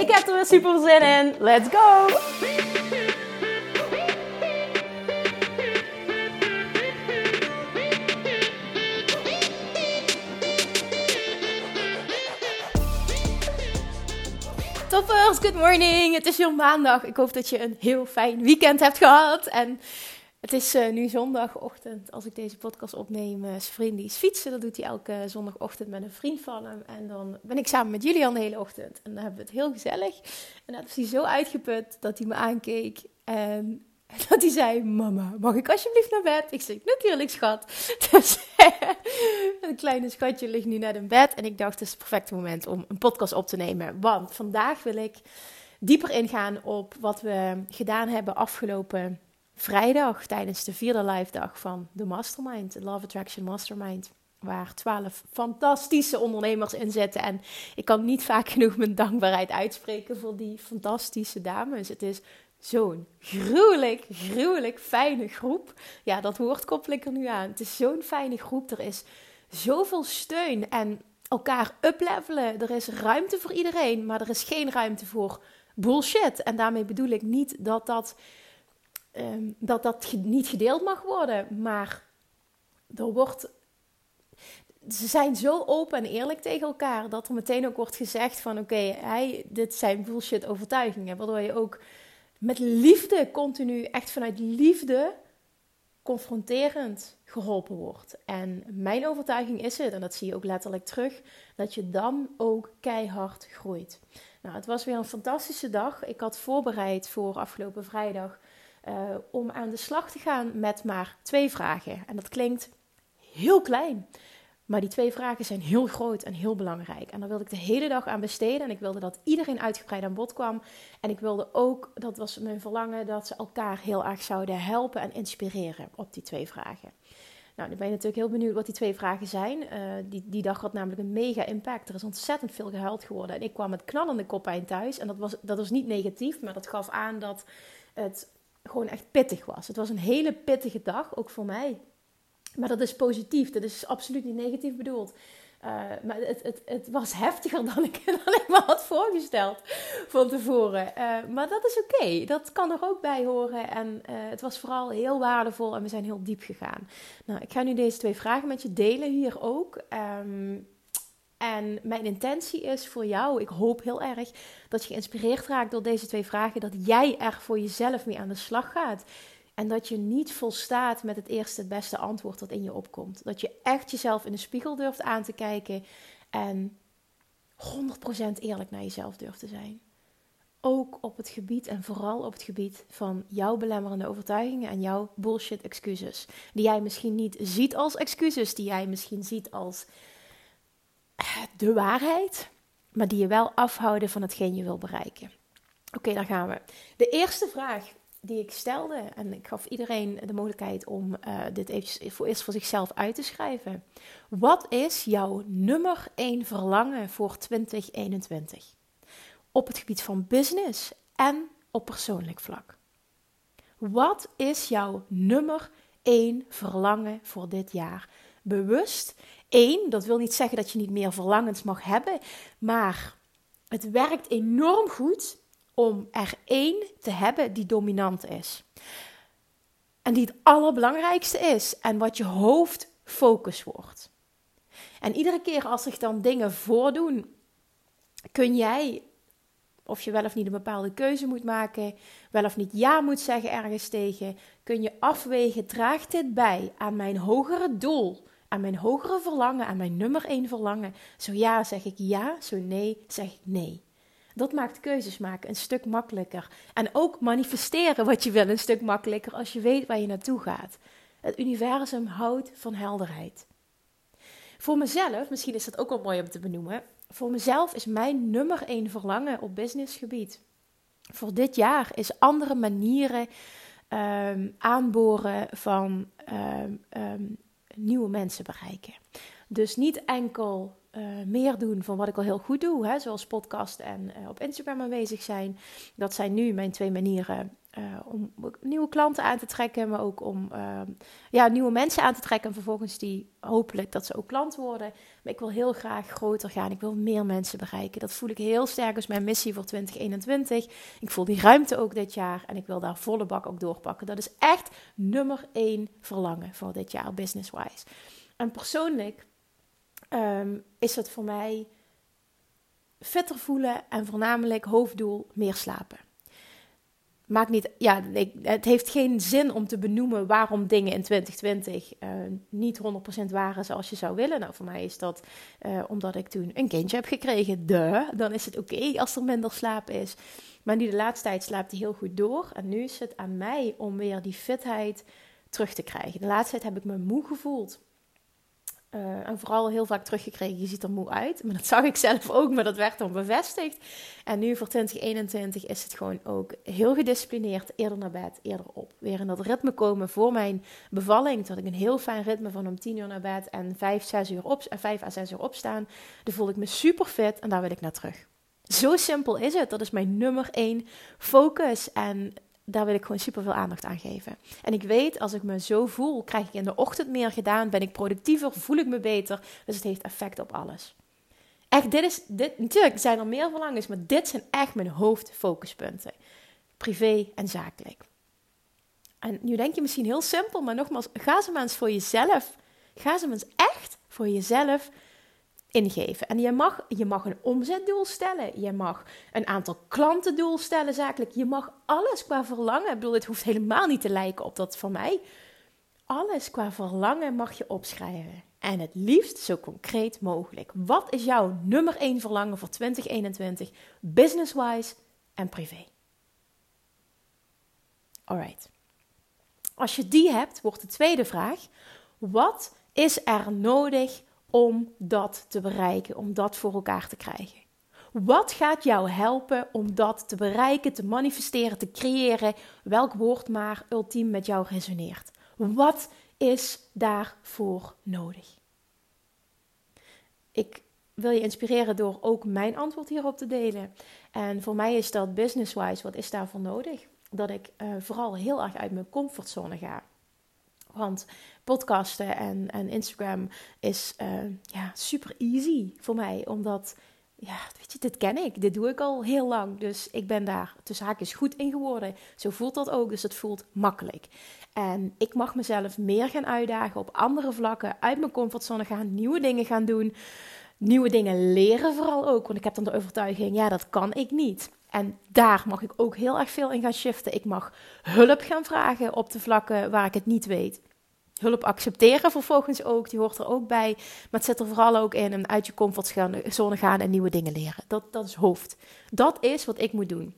Ik heb er weer super zin in. Let's go! Toppers, good morning. Het is weer maandag. Ik hoop dat je een heel fijn weekend hebt gehad. En het is uh, nu zondagochtend als ik deze podcast opneem. Uh, zijn vriend die is fietsen. Dat doet hij elke zondagochtend met een vriend van hem. En dan ben ik samen met Julian de hele ochtend. En dan hebben we het heel gezellig. En dan is hij zo uitgeput dat hij me aankeek. En dat hij zei, mama, mag ik alsjeblieft naar bed? Ik zei, natuurlijk schat. Dus een kleine schatje ligt nu net in bed. En ik dacht, het is het perfecte moment om een podcast op te nemen. Want vandaag wil ik dieper ingaan op wat we gedaan hebben afgelopen vrijdag tijdens de vierde live dag van de Mastermind, de Love Attraction Mastermind. Waar twaalf fantastische ondernemers in zitten. En ik kan niet vaak genoeg mijn dankbaarheid uitspreken voor die fantastische dames. Het is zo'n gruwelijk, gruwelijk fijne groep. Ja, dat woord koppel ik er nu aan. Het is zo'n fijne groep. Er is zoveel steun en elkaar uplevelen. Er is ruimte voor iedereen, maar er is geen ruimte voor bullshit. En daarmee bedoel ik niet dat dat Ehm, dat dat niet gedeeld mag worden. Maar er wordt. Ze zijn zo open en eerlijk tegen elkaar dat er meteen ook wordt gezegd van oké, hij, dit zijn bullshit overtuigingen. Waardoor je ook met liefde continu, echt vanuit liefde, confronterend geholpen wordt. En mijn overtuiging is het, en dat zie je ook letterlijk terug, dat je dan ook keihard groeit. Nou, het was weer een fantastische dag. Ik had voorbereid voor afgelopen vrijdag uh, om aan de slag te gaan met maar twee vragen. En dat klinkt heel klein. Maar die twee vragen zijn heel groot en heel belangrijk. En daar wilde ik de hele dag aan besteden. En ik wilde dat iedereen uitgebreid aan bod kwam. En ik wilde ook, dat was mijn verlangen, dat ze elkaar heel erg zouden helpen en inspireren op die twee vragen. Nou, nu ben je natuurlijk heel benieuwd wat die twee vragen zijn. Uh, die, die dag had namelijk een mega impact. Er is ontzettend veel gehuild geworden. En ik kwam met knallende koppijn thuis. En dat was, dat was niet negatief, maar dat gaf aan dat het gewoon echt pittig was. Het was een hele pittige dag, ook voor mij. Maar dat is positief, dat is absoluut niet negatief bedoeld. Uh, maar het, het, het, was heftiger dan ik, me had voorgesteld van tevoren. Uh, maar dat is oké, dat kan er ook bij horen. En uh, het was vooral heel waardevol en we zijn heel diep gegaan. Nou, ik ga nu deze twee vragen met je delen hier ook. Um, en mijn intentie is voor jou, ik hoop heel erg dat je geïnspireerd raakt door deze twee vragen, dat jij er voor jezelf mee aan de slag gaat. En dat je niet volstaat met het eerste, het beste antwoord dat in je opkomt. Dat je echt jezelf in de spiegel durft aan te kijken en 100% eerlijk naar jezelf durft te zijn. Ook op het gebied en vooral op het gebied van jouw belemmerende overtuigingen en jouw bullshit excuses. Die jij misschien niet ziet als excuses, die jij misschien ziet als de waarheid, maar die je wel afhouden van hetgeen je wil bereiken. Oké, daar gaan we. De eerste vraag die ik stelde, en ik gaf iedereen de mogelijkheid om uh, dit even voor, eerst voor zichzelf uit te schrijven. Wat is jouw nummer 1 verlangen voor 2021? Op het gebied van business en op persoonlijk vlak. Wat is jouw nummer 1 verlangen voor dit jaar? Bewust Eén, dat wil niet zeggen dat je niet meer verlangens mag hebben, maar het werkt enorm goed om er één te hebben die dominant is. En die het allerbelangrijkste is en wat je hoofdfocus wordt. En iedere keer als zich dan dingen voordoen, kun jij, of je wel of niet een bepaalde keuze moet maken, wel of niet ja moet zeggen ergens tegen, kun je afwegen, draagt dit bij aan mijn hogere doel? Aan mijn hogere verlangen, aan mijn nummer één verlangen. Zo ja zeg ik ja, zo nee zeg ik nee. Dat maakt keuzes maken een stuk makkelijker. En ook manifesteren wat je wil een stuk makkelijker als je weet waar je naartoe gaat. Het universum houdt van helderheid. Voor mezelf, misschien is dat ook wel mooi om te benoemen. voor mezelf is mijn nummer één verlangen op businessgebied voor dit jaar is andere manieren um, aanboren van ehm, ehm, nieuwe mensen bereiken. Dus niet enkel uh, meer doen van wat ik al heel goed doe, hè, zoals podcast en uh, op Instagram aanwezig zijn. Dat zijn nu mijn twee manieren uh, om nieuwe klanten aan te trekken, maar ook om uh, ja, nieuwe mensen aan te trekken. En vervolgens die hopelijk dat ze ook klant worden. Maar ik wil heel graag groter gaan. Ik wil meer mensen bereiken. Dat voel ik heel sterk als mijn missie voor 2021. Ik voel die ruimte ook dit jaar en ik wil daar volle bak ook doorpakken. Dat is echt nummer één verlangen voor dit jaar, business-wise. En persoonlijk um, is het voor mij fitter voelen en voornamelijk hoofddoel meer slapen maakt niet, ja, het heeft geen zin om te benoemen waarom dingen in 2020 uh, eh, niet 100% waren zoals je zou willen. Nou, voor mij is dat uh, omdat ik toen een kindje heb gekregen. De, dan is het oké als er minder slaap is. Maar nu de laatste tijd slaapt hij heel goed door. En nu is het aan mij om weer die fitheid terug te krijgen. De laatste tijd heb ik me moe gevoeld. Uh, en vooral heel vaak teruggekregen, je ziet er moe uit. Maar dat zag ik zelf ook, maar dat werd dan bevestigd. En nu voor 2021 is het gewoon ook heel gedisciplineerd. Eerder naar bed, eerder op. Weer in dat ritme komen voor mijn bevalling. Toen ik een heel fijn ritme van om 10 uur naar bed en 5, 6 uur op, 5 à 6 uur opstaan. Dan voel ik me super fit en daar wil ik naar terug. Zo simpel is het. Dat is mijn nummer 1 focus. En daar wil ik gewoon super veel aandacht aan geven. En ik weet, als ik me zo voel, krijg ik in de ochtend meer gedaan, ben ik productiever, voel ik me beter. Dus het heeft effect op alles. Echt, dit is, dit, natuurlijk zijn er meer verlangens, maar dit zijn echt mijn hoofdfocuspunten. Privé en zakelijk. En nu denk je misschien heel simpel, maar nogmaals, ga ze maar eens voor jezelf. Ga ze maar eens echt voor jezelf ingeven. En je mag, je mag een omzetdoel stellen. Je mag een aantal klantendoel stellen zakelijk. Je mag alles qua verlangen. Ik bedoel, het hoeft helemaal niet te lijken op dat van mij. Alles qua verlangen mag je opschrijven. En het liefst zo concreet mogelijk. Wat is jouw nummer 1 verlangen voor 2021, business-wise en privé? Alright. Als je die hebt, wordt de tweede vraag: wat is er nodig om dat te bereiken, om dat voor elkaar te krijgen? Wat gaat jou helpen om dat te bereiken, te manifesteren, te creëren? Welk woord maar ultiem met jou resoneert? Wat is daarvoor nodig? Ik wil je inspireren door ook mijn antwoord hierop te delen. En voor mij is dat business-wise, wat is daarvoor nodig? Dat ik uh, vooral heel erg uit mijn comfortzone ga. Want podcasten en, en Instagram is uh, ja, super easy voor mij. Omdat, ja, weet je, dit ken ik. Dit doe ik al heel lang. Dus ik ben daar tussen haakjes goed in geworden. Zo voelt dat ook. Dus het voelt makkelijk. En ik mag mezelf meer gaan uitdagen op andere vlakken. Uit mijn comfortzone gaan. Nieuwe dingen gaan doen. Nieuwe dingen leren vooral ook. Want ik heb dan de overtuiging, ja, dat kan ik niet. En daar mag ik ook heel erg veel in gaan shiften. Ik mag hulp gaan vragen op de vlakken waar ik het niet weet. Hulp accepteren vervolgens ook, die hoort er ook bij. Maar het zit er vooral ook in en uit je comfortzone gaan en nieuwe dingen leren. Dat, dat is hoofd. Dat is wat ik moet doen.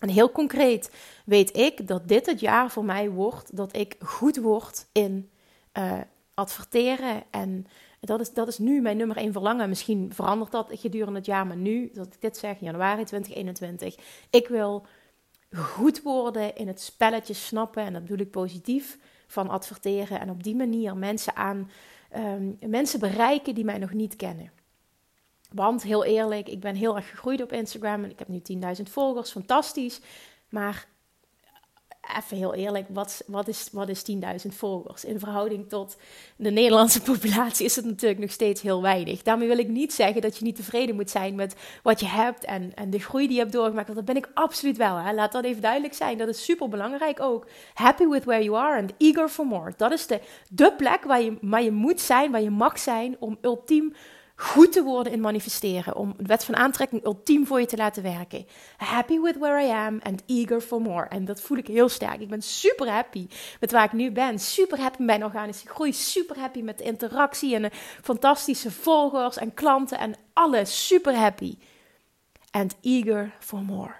En heel concreet weet ik dat dit het jaar voor mij wordt dat ik goed word in uh, adverteren. En dat is, dat is nu mijn nummer één verlangen. Misschien verandert dat gedurende het jaar, maar nu, dat ik dit zeg, januari 2021. Ik wil goed worden in het spelletje snappen, en dat bedoel ik positief van adverteren en op die manier mensen aan um, mensen bereiken die mij nog niet kennen. Want heel eerlijk, ik ben heel erg gegroeid op Instagram en ik heb nu 10.000 volgers, fantastisch. Maar even heel eerlijk, wat, wat is, wat is 10.000 volgers? In verhouding tot de Nederlandse populatie is het natuurlijk nog steeds heel weinig. Daarmee wil ik niet zeggen dat je niet tevreden moet zijn met wat je hebt en, en de groei die je hebt doorgemaakt. Want dat ben ik absoluut wel. Hè? Laat dat even duidelijk zijn. Dat is super belangrijk ook. Happy with where you are and eager for more. Dat is de, de plek waar je, waar je moet zijn, waar je mag zijn om ultiem goed te worden in manifesteren. Om de wet van aantrekking ultiem voor je te laten werken. Happy with where I am and eager for more. En dat voel ik heel sterk. Ik ben super happy met waar ik nu ben. Super happy met mijn organische groei. Super happy met de interactie en de fantastische volgers en klanten en alles. Super happy. And eager for more.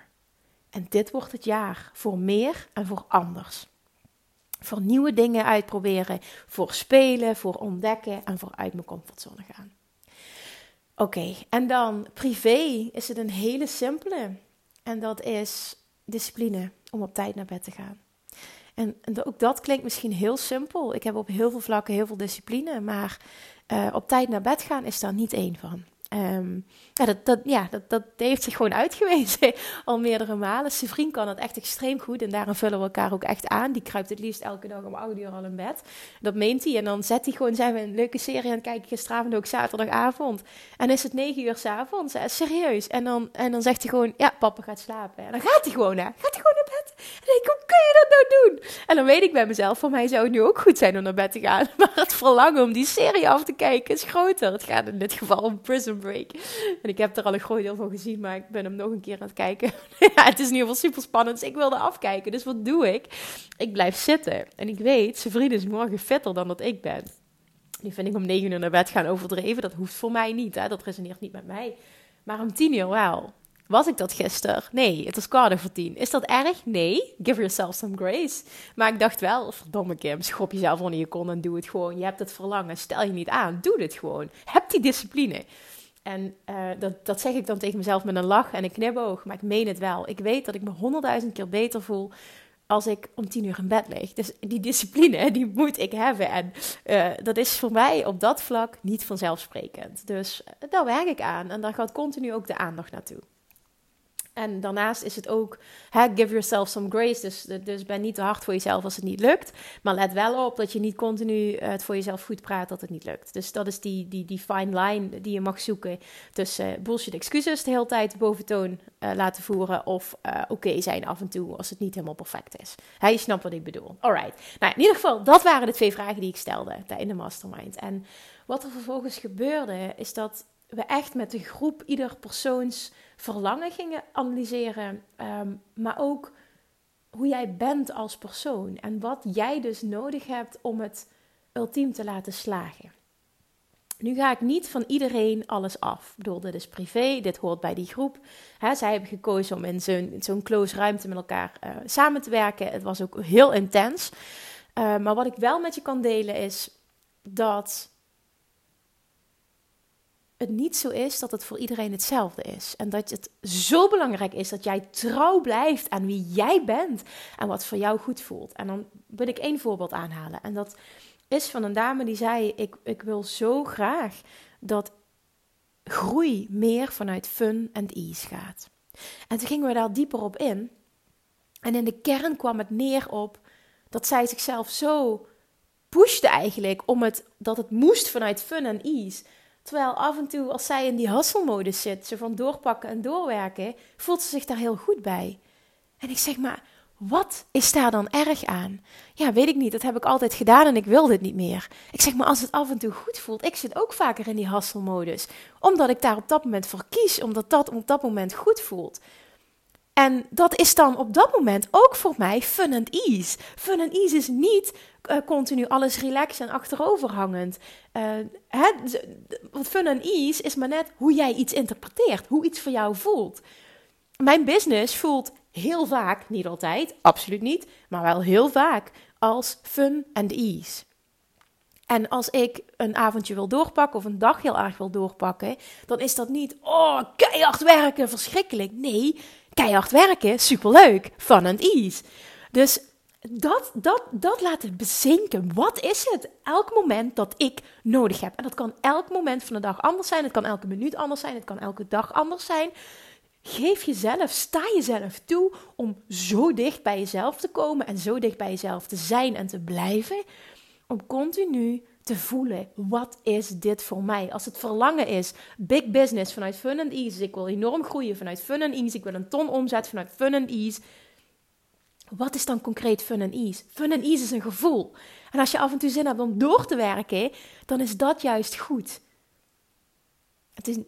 En dit wordt het jaar voor meer en voor anders. Voor nieuwe dingen uitproberen, voor spelen, voor ontdekken en voor uit mijn comfortzone gaan. Oké, en dan privé is het een hele simpele. En dat is discipline om op tijd naar bed te gaan. En, ook dat klinkt misschien heel simpel. Ik heb op heel veel vlakken heel veel discipline, maar uh, op tijd naar bed gaan is daar niet één van. Um, ja, dat, dat, ja dat, dat heeft zich gewoon uitgewezen al meerdere malen. Zijn vriend kan het echt extreem goed en daarom vullen we elkaar ook echt aan. Die kruipt het liefst elke dag om 8 uur al in bed. Dat meent hij en dan zet hij gewoon, zijn we een leuke serie aan het kijken, gisteravond ook zaterdagavond. En is het 9 uur s'avonds, serieus. En dan, en dan zegt hij gewoon, ja, papa gaat slapen. En dan gaat hij gewoon, hè. gaat hij gewoon naar bed. En dan denk ik, hoe kun je dat nou doen? En dan weet ik bij mezelf, voor mij zou het nu ook goed zijn om naar bed te gaan. Maar het verlangen om die serie af te kijken is groter. Het gaat in dit geval om Prison Break. En ik heb er al een groot deel van gezien, maar ik ben hem nog een keer aan het kijken. ja, het is in ieder geval super spannend, dus ik wilde afkijken. Dus wat doe ik? Ik blijf zitten. En ik weet, zijn is morgen fitter dan dat ik ben. Nu vind ik om negen uur naar bed gaan overdreven. Dat hoeft voor mij niet, hè? dat resoneert niet met mij. Maar om tien uur wel. Was ik dat gisteren? Nee, het was kwart over tien. Is dat erg? Nee. Give yourself some grace. Maar ik dacht wel, verdomme Kim, schop jezelf onder je kon en doe het gewoon. Je hebt het verlangen, stel je niet aan. Doe dit gewoon. Heb die discipline. En uh, dat, dat zeg ik dan tegen mezelf met een lach en een knipoog, maar ik meen het wel. Ik weet dat ik me honderdduizend keer beter voel als ik om tien uur in bed lig. Dus die discipline, die moet ik hebben. En uh, dat is voor mij op dat vlak niet vanzelfsprekend. Dus uh, daar werk ik aan en daar gaat continu ook de aandacht naartoe. En daarnaast is het ook, hè, give yourself some grace. Dus, dus ben niet te hard voor jezelf als het niet lukt. Maar let wel op dat je niet continu het voor jezelf goed praat dat het niet lukt. Dus dat is die, die, die fine line die je mag zoeken tussen bullshit excuses de hele tijd boventoon uh, laten voeren. Of oké zijn af en toe als het niet helemaal perfect is. Hij je snapt wat ik bedoel. Alright. Nou, in ieder geval, dat waren de twee vragen die ik stelde in de mastermind. En wat er vervolgens gebeurde, is dat we echt met de groep ieder persoons verlangen gingen analyseren, ehm, maar ook hoe jij bent als persoon en wat jij dus nodig hebt om het ultiem te laten slagen. Nu ga ik niet van iedereen alles af. Ik bedoel, dit is privé, dit hoort bij die groep. zij hebben gekozen om in zo'n close ruimte met elkaar uh, samen te werken. Het was ook heel intens. Uh, maar wat ik wel met je kan delen is dat het niet zo is dat het voor iedereen hetzelfde is. En dat het zo belangrijk is dat jij trouw blijft aan wie jij bent en wat voor jou goed voelt. En dan wil ik één voorbeeld aanhalen. En dat is van een dame die zei: Ik, ik wil zo graag dat groei meer vanuit fun en ease gaat. En toen gingen we daar dieper op in. En in de kern kwam het neer op dat zij zichzelf zo pushte eigenlijk om het dat het moest vanuit fun en ease. Terwijl af en toe, als zij in die hustle-modus zit, ze van doorpakken en doorwerken, voelt ze zich daar heel goed bij. En ik zeg maar, wat is daar dan erg aan? Ja, weet ik niet. Dat heb ik altijd gedaan en ik wil dit niet meer. Ik zeg maar, als het af en toe goed voelt, ik zit ook vaker in die hustle-modus. Omdat ik daar op dat moment voor kies, omdat dat op dat moment goed voelt. En dat is dan op dat moment ook voor mij fun and ease. Fun and ease is niet uh, continu alles relaxed en achteroverhangend. Uh, fun and ease is maar net hoe jij iets interpreteert, hoe iets voor jou voelt. Mijn business voelt heel vaak, niet altijd, absoluut niet, maar wel heel vaak als fun and ease. En als ik een avondje wil doorpakken of een dag heel erg wil doorpakken, dan is dat niet, oh, keihard werken, verschrikkelijk. Nee, keihard werken, superleuk, fun and ease. Dus dat, dat, dat laten bezinken. Wat is het? Elk moment dat ik nodig heb. En dat kan elk moment van de dag anders zijn. Het kan elke minuut anders zijn. Het kan elke dag anders zijn. Geef jezelf, sta jezelf toe om zo dicht bij jezelf te komen en zo dicht bij jezelf te zijn en te blijven. Om continu te voelen, wat is dit voor mij? Als het verlangen is, big business vanuit fun and ease. Ik wil enorm groeien vanuit fun and ease. Ik wil een ton omzet vanuit fun and ease wat is dan concreet fun and ease? Fun and ease is een gevoel. En als je af en toe zin hebt om door te werken, dan is dat juist goed. Het is,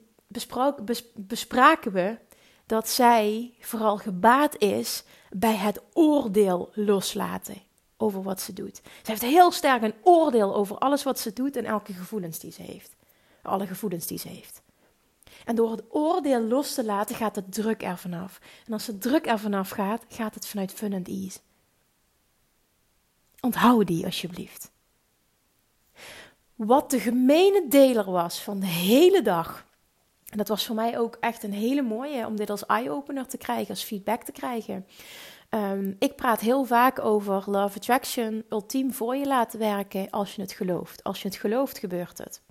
bespraken we dat zij vooral gebaat is bij het oordeel loslaten over wat ze doet. Ze heeft heel sterk een oordeel over alles wat ze doet en elke gevoelens die ze heeft. Alle gevoelens die ze heeft. En door het oordeel los te laten, gaat de druk er vanaf. En als de druk er vanaf gaat, gaat het vanuit fun and ease. Onthoud die alsjeblieft. Wat de gemene deler was van de hele dag, En dat was voor mij ook echt een hele mooie om dit als eye-opener te krijgen, als feedback te krijgen. Ehm, ik praat heel vaak over love attraction, ultiem voor je laten werken als je het gelooft. Als je het gelooft, gebeurt het.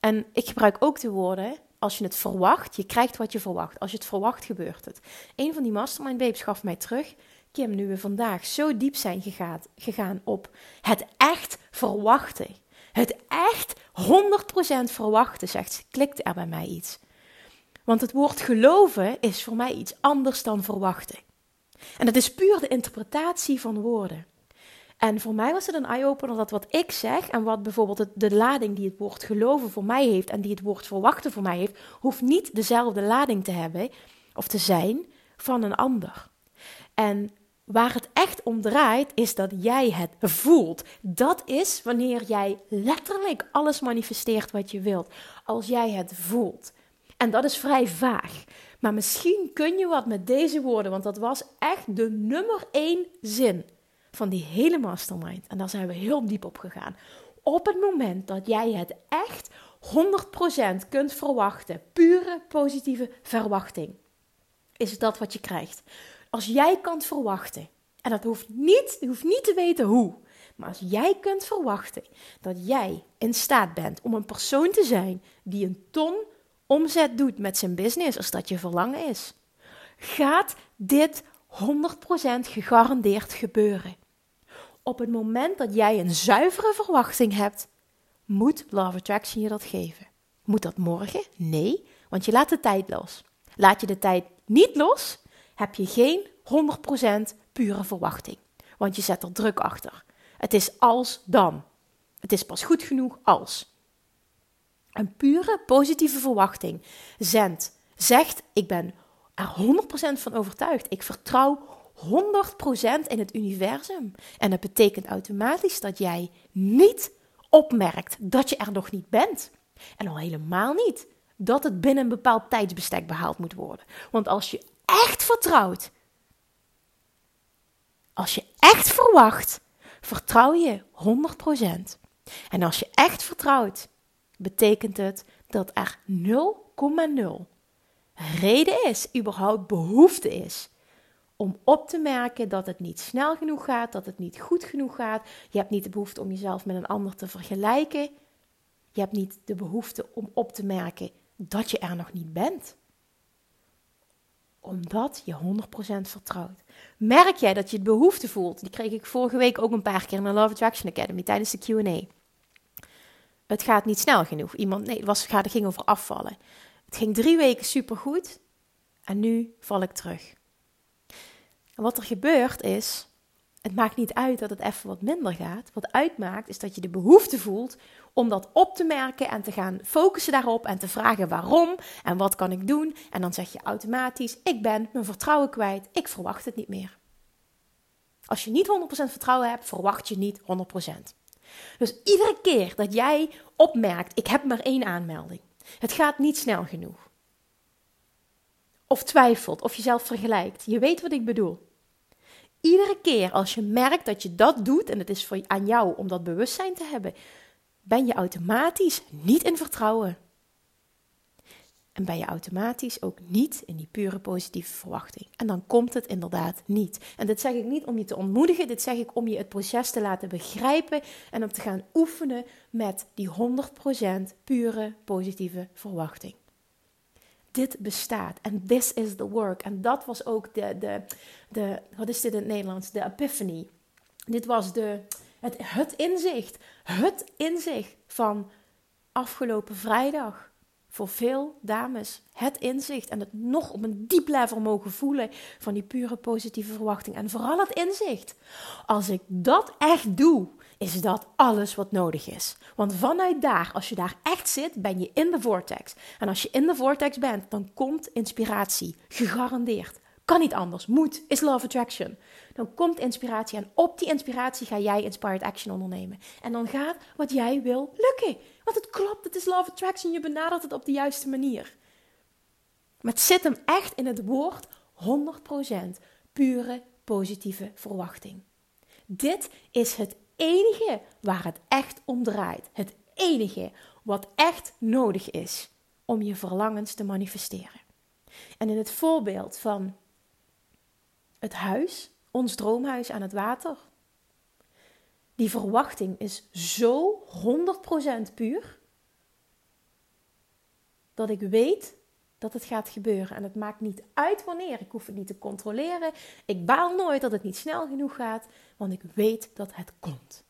En ik gebruik ook de woorden, als je het verwacht, je krijgt wat je verwacht. Als je het verwacht, gebeurt het. Een van die mastermind babes gaf mij terug, Kim, nu we vandaag zo diep zijn gegaan, gegaan op het echt verwachten. Het echt 100% verwachten, zegt ze, klikte er bij mij iets. Want het woord geloven is voor mij iets anders dan verwachten. En dat is puur de interpretatie van woorden. En voor mij was het een eye-opener dat wat ik zeg en wat bijvoorbeeld de lading die het woord geloven voor mij heeft en die het woord verwachten voor mij heeft, hoeft niet dezelfde lading te hebben of te zijn van een ander. En waar het echt om draait, is dat jij het voelt. Dat is wanneer jij letterlijk alles manifesteert wat je wilt. Als jij het voelt. En dat is vrij vaag. Maar misschien kun je wat met deze woorden, want dat was echt de nummer één zin van die hele mastermind. En daar zijn we heel diep op gegaan. Op het moment dat jij het echt 100% kunt verwachten, pure positieve verwachting, is dat wat je krijgt. Als jij kunt verwachten, en dat hoeft niet, je hoeft niet te weten hoe, maar als jij kunt verwachten dat jij in staat bent om een persoon te zijn die een ton omzet doet met zijn business, als dat je verlangen is, gaat dit 100% gegarandeerd gebeuren. Op het moment dat jij een zuivere verwachting hebt, moet Love Attraction je dat geven. Moet dat morgen? Nee, want je laat de tijd los. Laat je de tijd niet los, heb je geen 100% pure verwachting. Want je zet er druk achter. Het is als dan. Het is pas goed genoeg als. Een pure positieve verwachting zendt, zegt: Ik ben er 100% van overtuigd. Ik vertrouw 100% in het universum. En dat betekent automatisch dat jij niet opmerkt dat je er nog niet bent. En al helemaal niet dat het binnen een bepaald tijdsbestek behaald moet worden. Want als je echt vertrouwt, als je echt verwacht, vertrouw je 100%. En als je echt vertrouwt, betekent het dat er 0,0 reden is, überhaupt behoefte is om op te merken dat het niet snel genoeg gaat, dat het niet goed genoeg gaat. Je hebt niet de behoefte om jezelf met een ander te vergelijken. Je hebt niet de behoefte om op te merken dat je er nog niet bent. Omdat je 100% vertrouwt. Merk jij dat je het behoefte voelt? Die kreeg ik vorige week ook een paar keer in de Love Attraction Academy tijdens de QA. Het gaat niet snel genoeg. Iemand, nee, het, was, het ging over afvallen. Het ging drie weken supergoed en nu val ik terug. En wat er gebeurt is, het maakt niet uit dat het even wat minder gaat. Wat uitmaakt is dat je de behoefte voelt om dat op te merken en te gaan focussen daarop en te vragen waarom en wat kan ik doen. En dan zeg je automatisch, ik ben mijn vertrouwen kwijt, ik verwacht het niet meer. Als je niet 100% vertrouwen hebt, verwacht je niet 100%. Dus iedere keer dat jij opmerkt, ik heb maar één aanmelding. Het gaat niet snel genoeg of twijfelt of jezelf vergelijkt. Je weet wat ik bedoel. Iedere keer als je merkt dat je dat doet, en het is voor, aan jou om dat bewustzijn te hebben, ben je automatisch niet in vertrouwen. En ben je automatisch ook niet in die pure positieve verwachting. En dan komt het inderdaad niet. En dit zeg ik niet om je te ontmoedigen, dit zeg ik om je het proces te laten begrijpen en om te gaan oefenen met die 100% pure positieve verwachting dit bestaat en this is the work. En dat was ook de, de, de wat is dit in het Nederlands? De epiphany. Dit was de, het, het inzicht, het inzicht van afgelopen vrijdag. Voor veel dames het inzicht en het nog op een diep level mogen voelen van die pure positieve verwachting. En vooral het inzicht. Als ik dat echt doe, is dat alles wat nodig is. Want vanuit daar, als je daar echt zit, ben je in de vortex. En als je in de vortex bent, dan komt inspiratie. Gegarandeerd. Kan niet anders. Moet is love attraction. Dan komt inspiratie en op die inspiratie ga jij inspired action ondernemen. En dan gaat wat jij wil lukken. Want het klopt, het is love attraction. Je benadert het op de juiste manier. Maar het zit hem echt in het woord 100% pure positieve verwachting. Dit is het enige waar het echt om draait. Het enige wat echt nodig is om je verlangens te manifesteren. En in het voorbeeld van het huis, ons droomhuis aan het water, die verwachting is zo 100% puur dat ik weet dat het gaat gebeuren. En het maakt niet uit wanneer. Ik hoef het niet te controleren. Ik baal nooit dat het niet snel genoeg gaat, want ik weet dat het komt.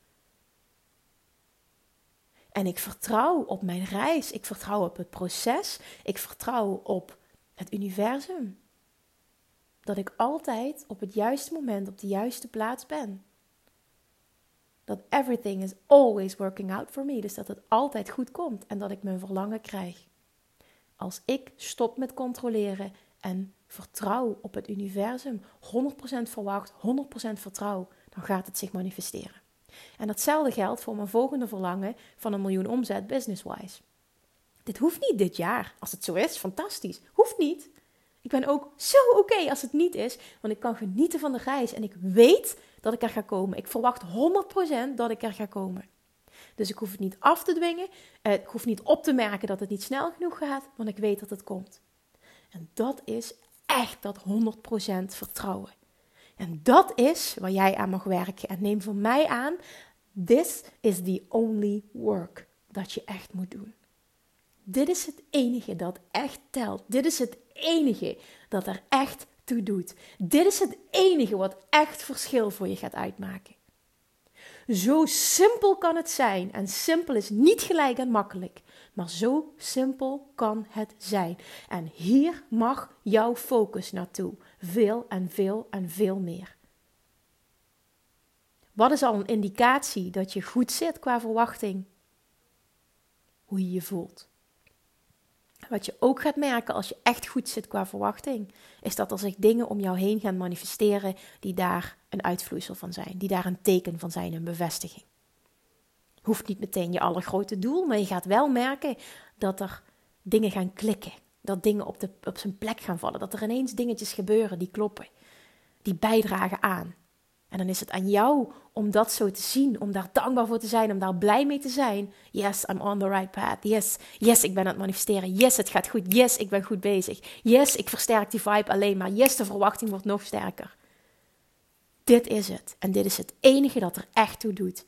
En ik vertrouw op mijn reis. Ik vertrouw op het proces. Ik vertrouw op het universum. Dat ik altijd op het juiste moment op de juiste plaats ben. Dat everything is always working out for me. Dus dat het altijd goed komt en dat ik mijn verlangen krijg. Als ik stop met controleren en vertrouw op het universum, 100% verwacht, 100% vertrouw, dan gaat het zich manifesteren. En datzelfde geldt voor mijn volgende verlangen van een miljoen omzet business-wise. Dit hoeft niet dit jaar. Als het zo is, fantastisch. Hoeft niet. Ik ben ook zo oké als het niet is, want ik kan genieten van de reis en ik weet dat ik er ga komen. Ik verwacht 100% dat ik er ga komen. Dus ik hoef het niet af te dwingen. Eh, ik hoef niet op te merken dat het niet snel genoeg gaat, want ik weet dat het komt. En dat is echt dat 100% vertrouwen. En dat is waar jij aan mag werken. En neem van mij aan, this is the only work dat je echt moet doen. Dit is het enige dat echt telt. Dit is het enige dat er echt toe doet. Dit is het enige wat echt verschil voor je gaat uitmaken. Zo simpel kan het zijn. En simpel is niet gelijk en makkelijk. Maar zo simpel kan het zijn. En hier mag jouw focus naartoe. Veel en veel en veel meer. Wat is al een indicatie dat je goed zit qua verwachting? Hoe je je voelt. Wat je ook gaat merken als je echt goed zit qua verwachting, is dat er zich dingen om jou heen gaan manifesteren die daar een uitvloeisel van zijn, die daar een teken van zijn, een bevestiging. Hoeft niet meteen je allergrote doel, maar je gaat wel merken dat er dingen gaan klikken, dat dingen op, de, op zijn plek gaan vallen, dat er ineens dingetjes gebeuren die kloppen, die bijdragen aan. En dan is het aan jou om dat zo te zien, om daar dankbaar voor te zijn, om daar blij mee te zijn. Yes, I'm on the right path. Yes, yes, ik ben aan het manifesteren. Yes, het gaat goed. Yes, ik ben goed bezig. Yes, ik versterk die vibe alleen maar. Yes, de verwachting wordt nog sterker. Dit is het. En dit is het enige dat er echt toe doet.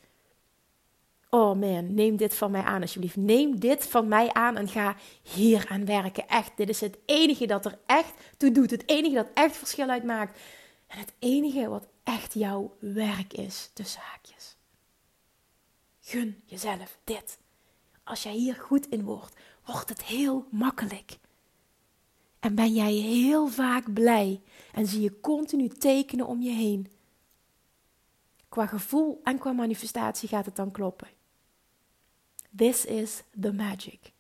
Oh man, neem dit van mij aan alsjeblieft. Neem dit van mij aan en ga hier aan werken. Echt, dit is het enige dat er echt toe doet. Het enige dat echt verschil uitmaakt. En het enige wat echt jouw werk is, tussen haakjes. Gun jezelf dit. Als jij hier goed in wordt, wordt het heel makkelijk. En ben jij heel vaak blij en zie je continu tekenen om je heen. Qua gevoel en qua manifestatie gaat het dan kloppen. This is the magic.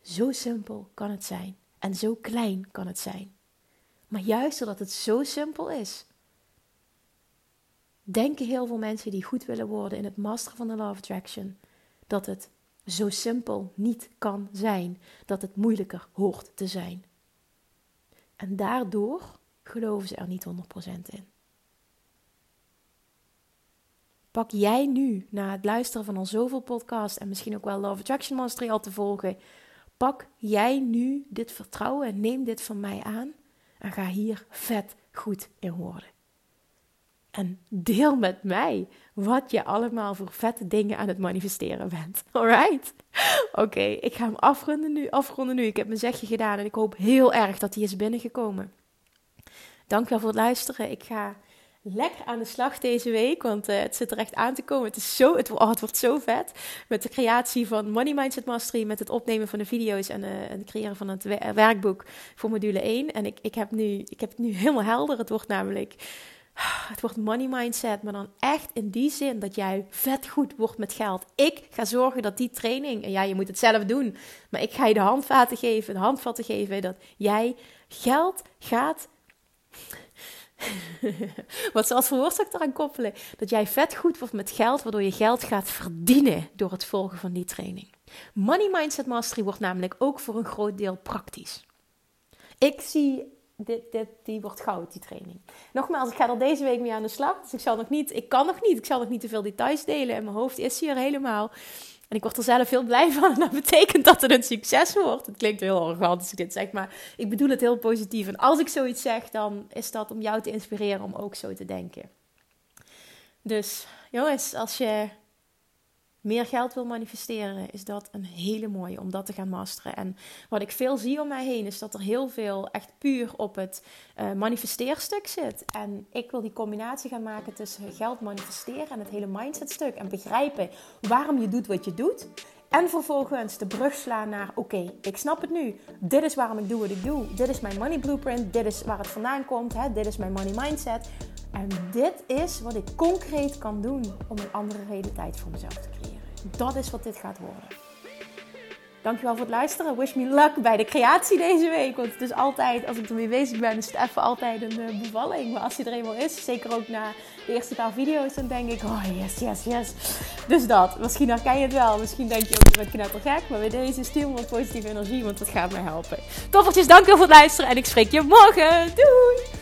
Zo simpel kan het zijn en zo klein kan het zijn. Maar juist doordat het zo simpel is, denken heel veel mensen die goed willen worden in het masteren van de of Attraction dat het zo simpel niet kan zijn, dat het moeilijker hoort te zijn. En daardoor geloven ze er niet 100% in. Pak jij nu, na het luisteren van al zoveel podcasts en misschien ook wel Love Attraction Mastery al te volgen, pak jij nu dit vertrouwen en neem dit van mij aan en ga hier vet goed in worden. En deel met mij wat je allemaal voor vette dingen aan het manifesteren bent. Alright? Oké, ik ga hem afronden nu, afronden nu. Ik heb mijn zegje gedaan en ik hoop heel erg dat hij is binnengekomen. Dankjewel voor het luisteren. Ik ga lekker aan de slag deze week, want uh, het zit er echt aan te komen. Het, is zo, het, oh, het wordt zo vet met de creatie van Money Mindset Mastery, met het opnemen van de video's en, uh, het creëren van het werkboek voor module 1. En ik, ik, heb nu, ik heb het nu helemaal helder. Het wordt namelijk het wordt money mindset, maar dan echt in die zin dat jij vet goed wordt met geld. Ik ga zorgen dat die training, en ja, je moet het zelf doen, maar ik ga je de handvaten geven, de handvatten geven dat jij geld gaat. Wat zoals verwoord ik eraan koppelen? Dat jij vet goed wordt met geld, waardoor je geld gaat verdienen door het volgen van die training. Money Mindset Mastery wordt namelijk ook voor een groot deel praktisch. Ik zie die wordt goud, die training. Nogmaals, ik ga er deze week mee aan de slag. Dus ik zal nog niet, ik kan nog niet, ik zal nog niet te veel details delen. En mijn hoofd is hier helemaal. En ik word er zelf heel blij van. En dat betekent dat het een succes wordt. Het klinkt heel arrogant als ik dit zeg, maar ik bedoel het heel positief. En als ik zoiets zeg, dan is dat om jou te inspireren om ook zo te denken. Dus jongens, als je meer geld wil manifesteren, is dat een hele mooie om dat te gaan masteren. En wat ik veel zie om mij heen, is dat er heel veel echt puur op het uh, manifesteerstuk zit. En ik wil die combinatie gaan maken tussen geld manifesteren en het hele mindsetstuk. En begrijpen waarom je doet wat je doet. En vervolgens de brug slaan naar: oké, ik snap het nu. Dit is waarom ik doe wat ik doe. Dit is mijn money blueprint. Dit is waar het vandaan komt. Hè? Dit is mijn money mindset. En dit is wat ik concreet kan doen om een andere realiteit voor mezelf te creëren. Dat is wat dit gaat worden. Dankjewel voor het luisteren. Wish me luck bij de creatie deze week. Want het is altijd, als ik ermee bezig ben, is het even altijd een uh, bevalling. Maar als hij er eenmaal is, zeker ook na de eerste paar video's, dan denk ik, oh yes, yes, yes. Dus dat. Misschien herken je het wel. Misschien denk je ook, je bent knettergek. Maar bij deze stuur me wat positieve energie, want dat gaat mij helpen. Toffertjes, dankjewel voor het luisteren. En ik spreek je morgen. Doei!